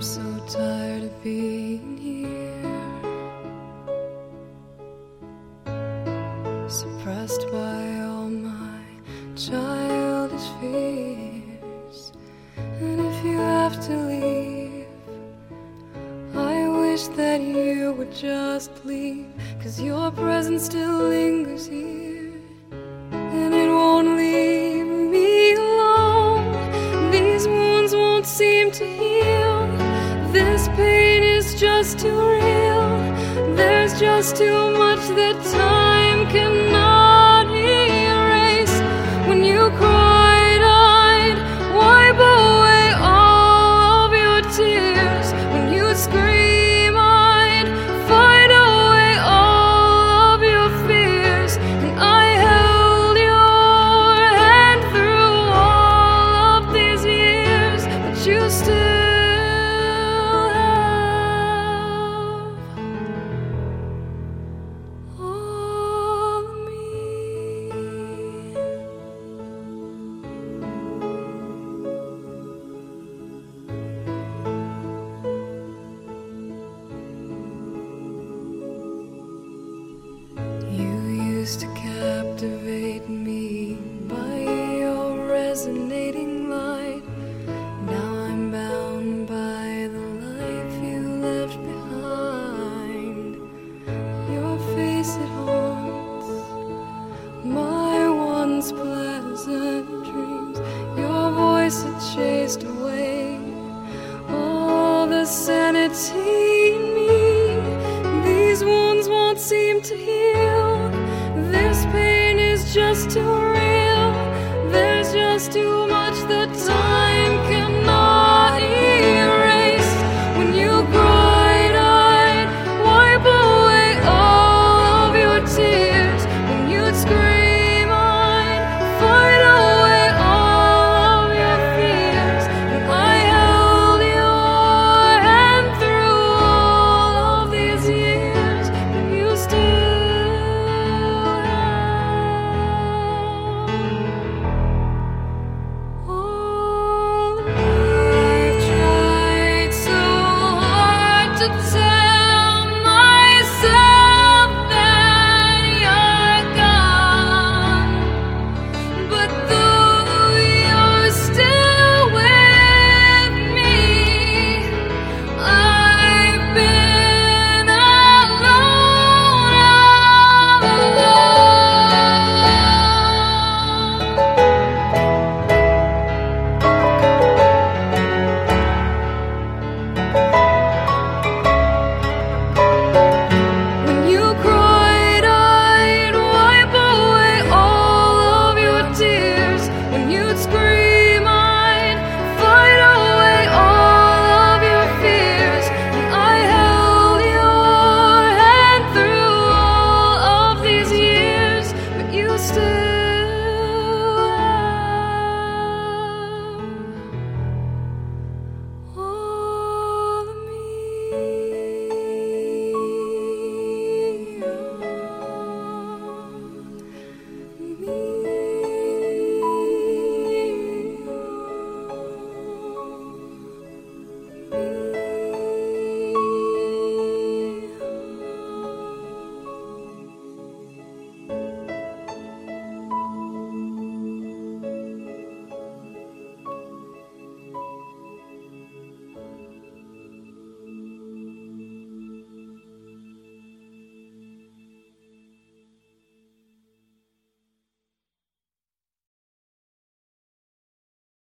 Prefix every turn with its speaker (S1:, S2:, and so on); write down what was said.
S1: I'm so tired of being here, suppressed by all my childish fears. And if you have to leave, I wish that you would just leave, cause your presence still lingers here, is too real. There's just too much that time cannot erase. When you cried, resonating light. Now I'm bound by the life you left behind. Your face it haunts my once pleasant dreams. Your voice it chased away all the sanity in me. These wounds won't seem to heal. This pain is just too still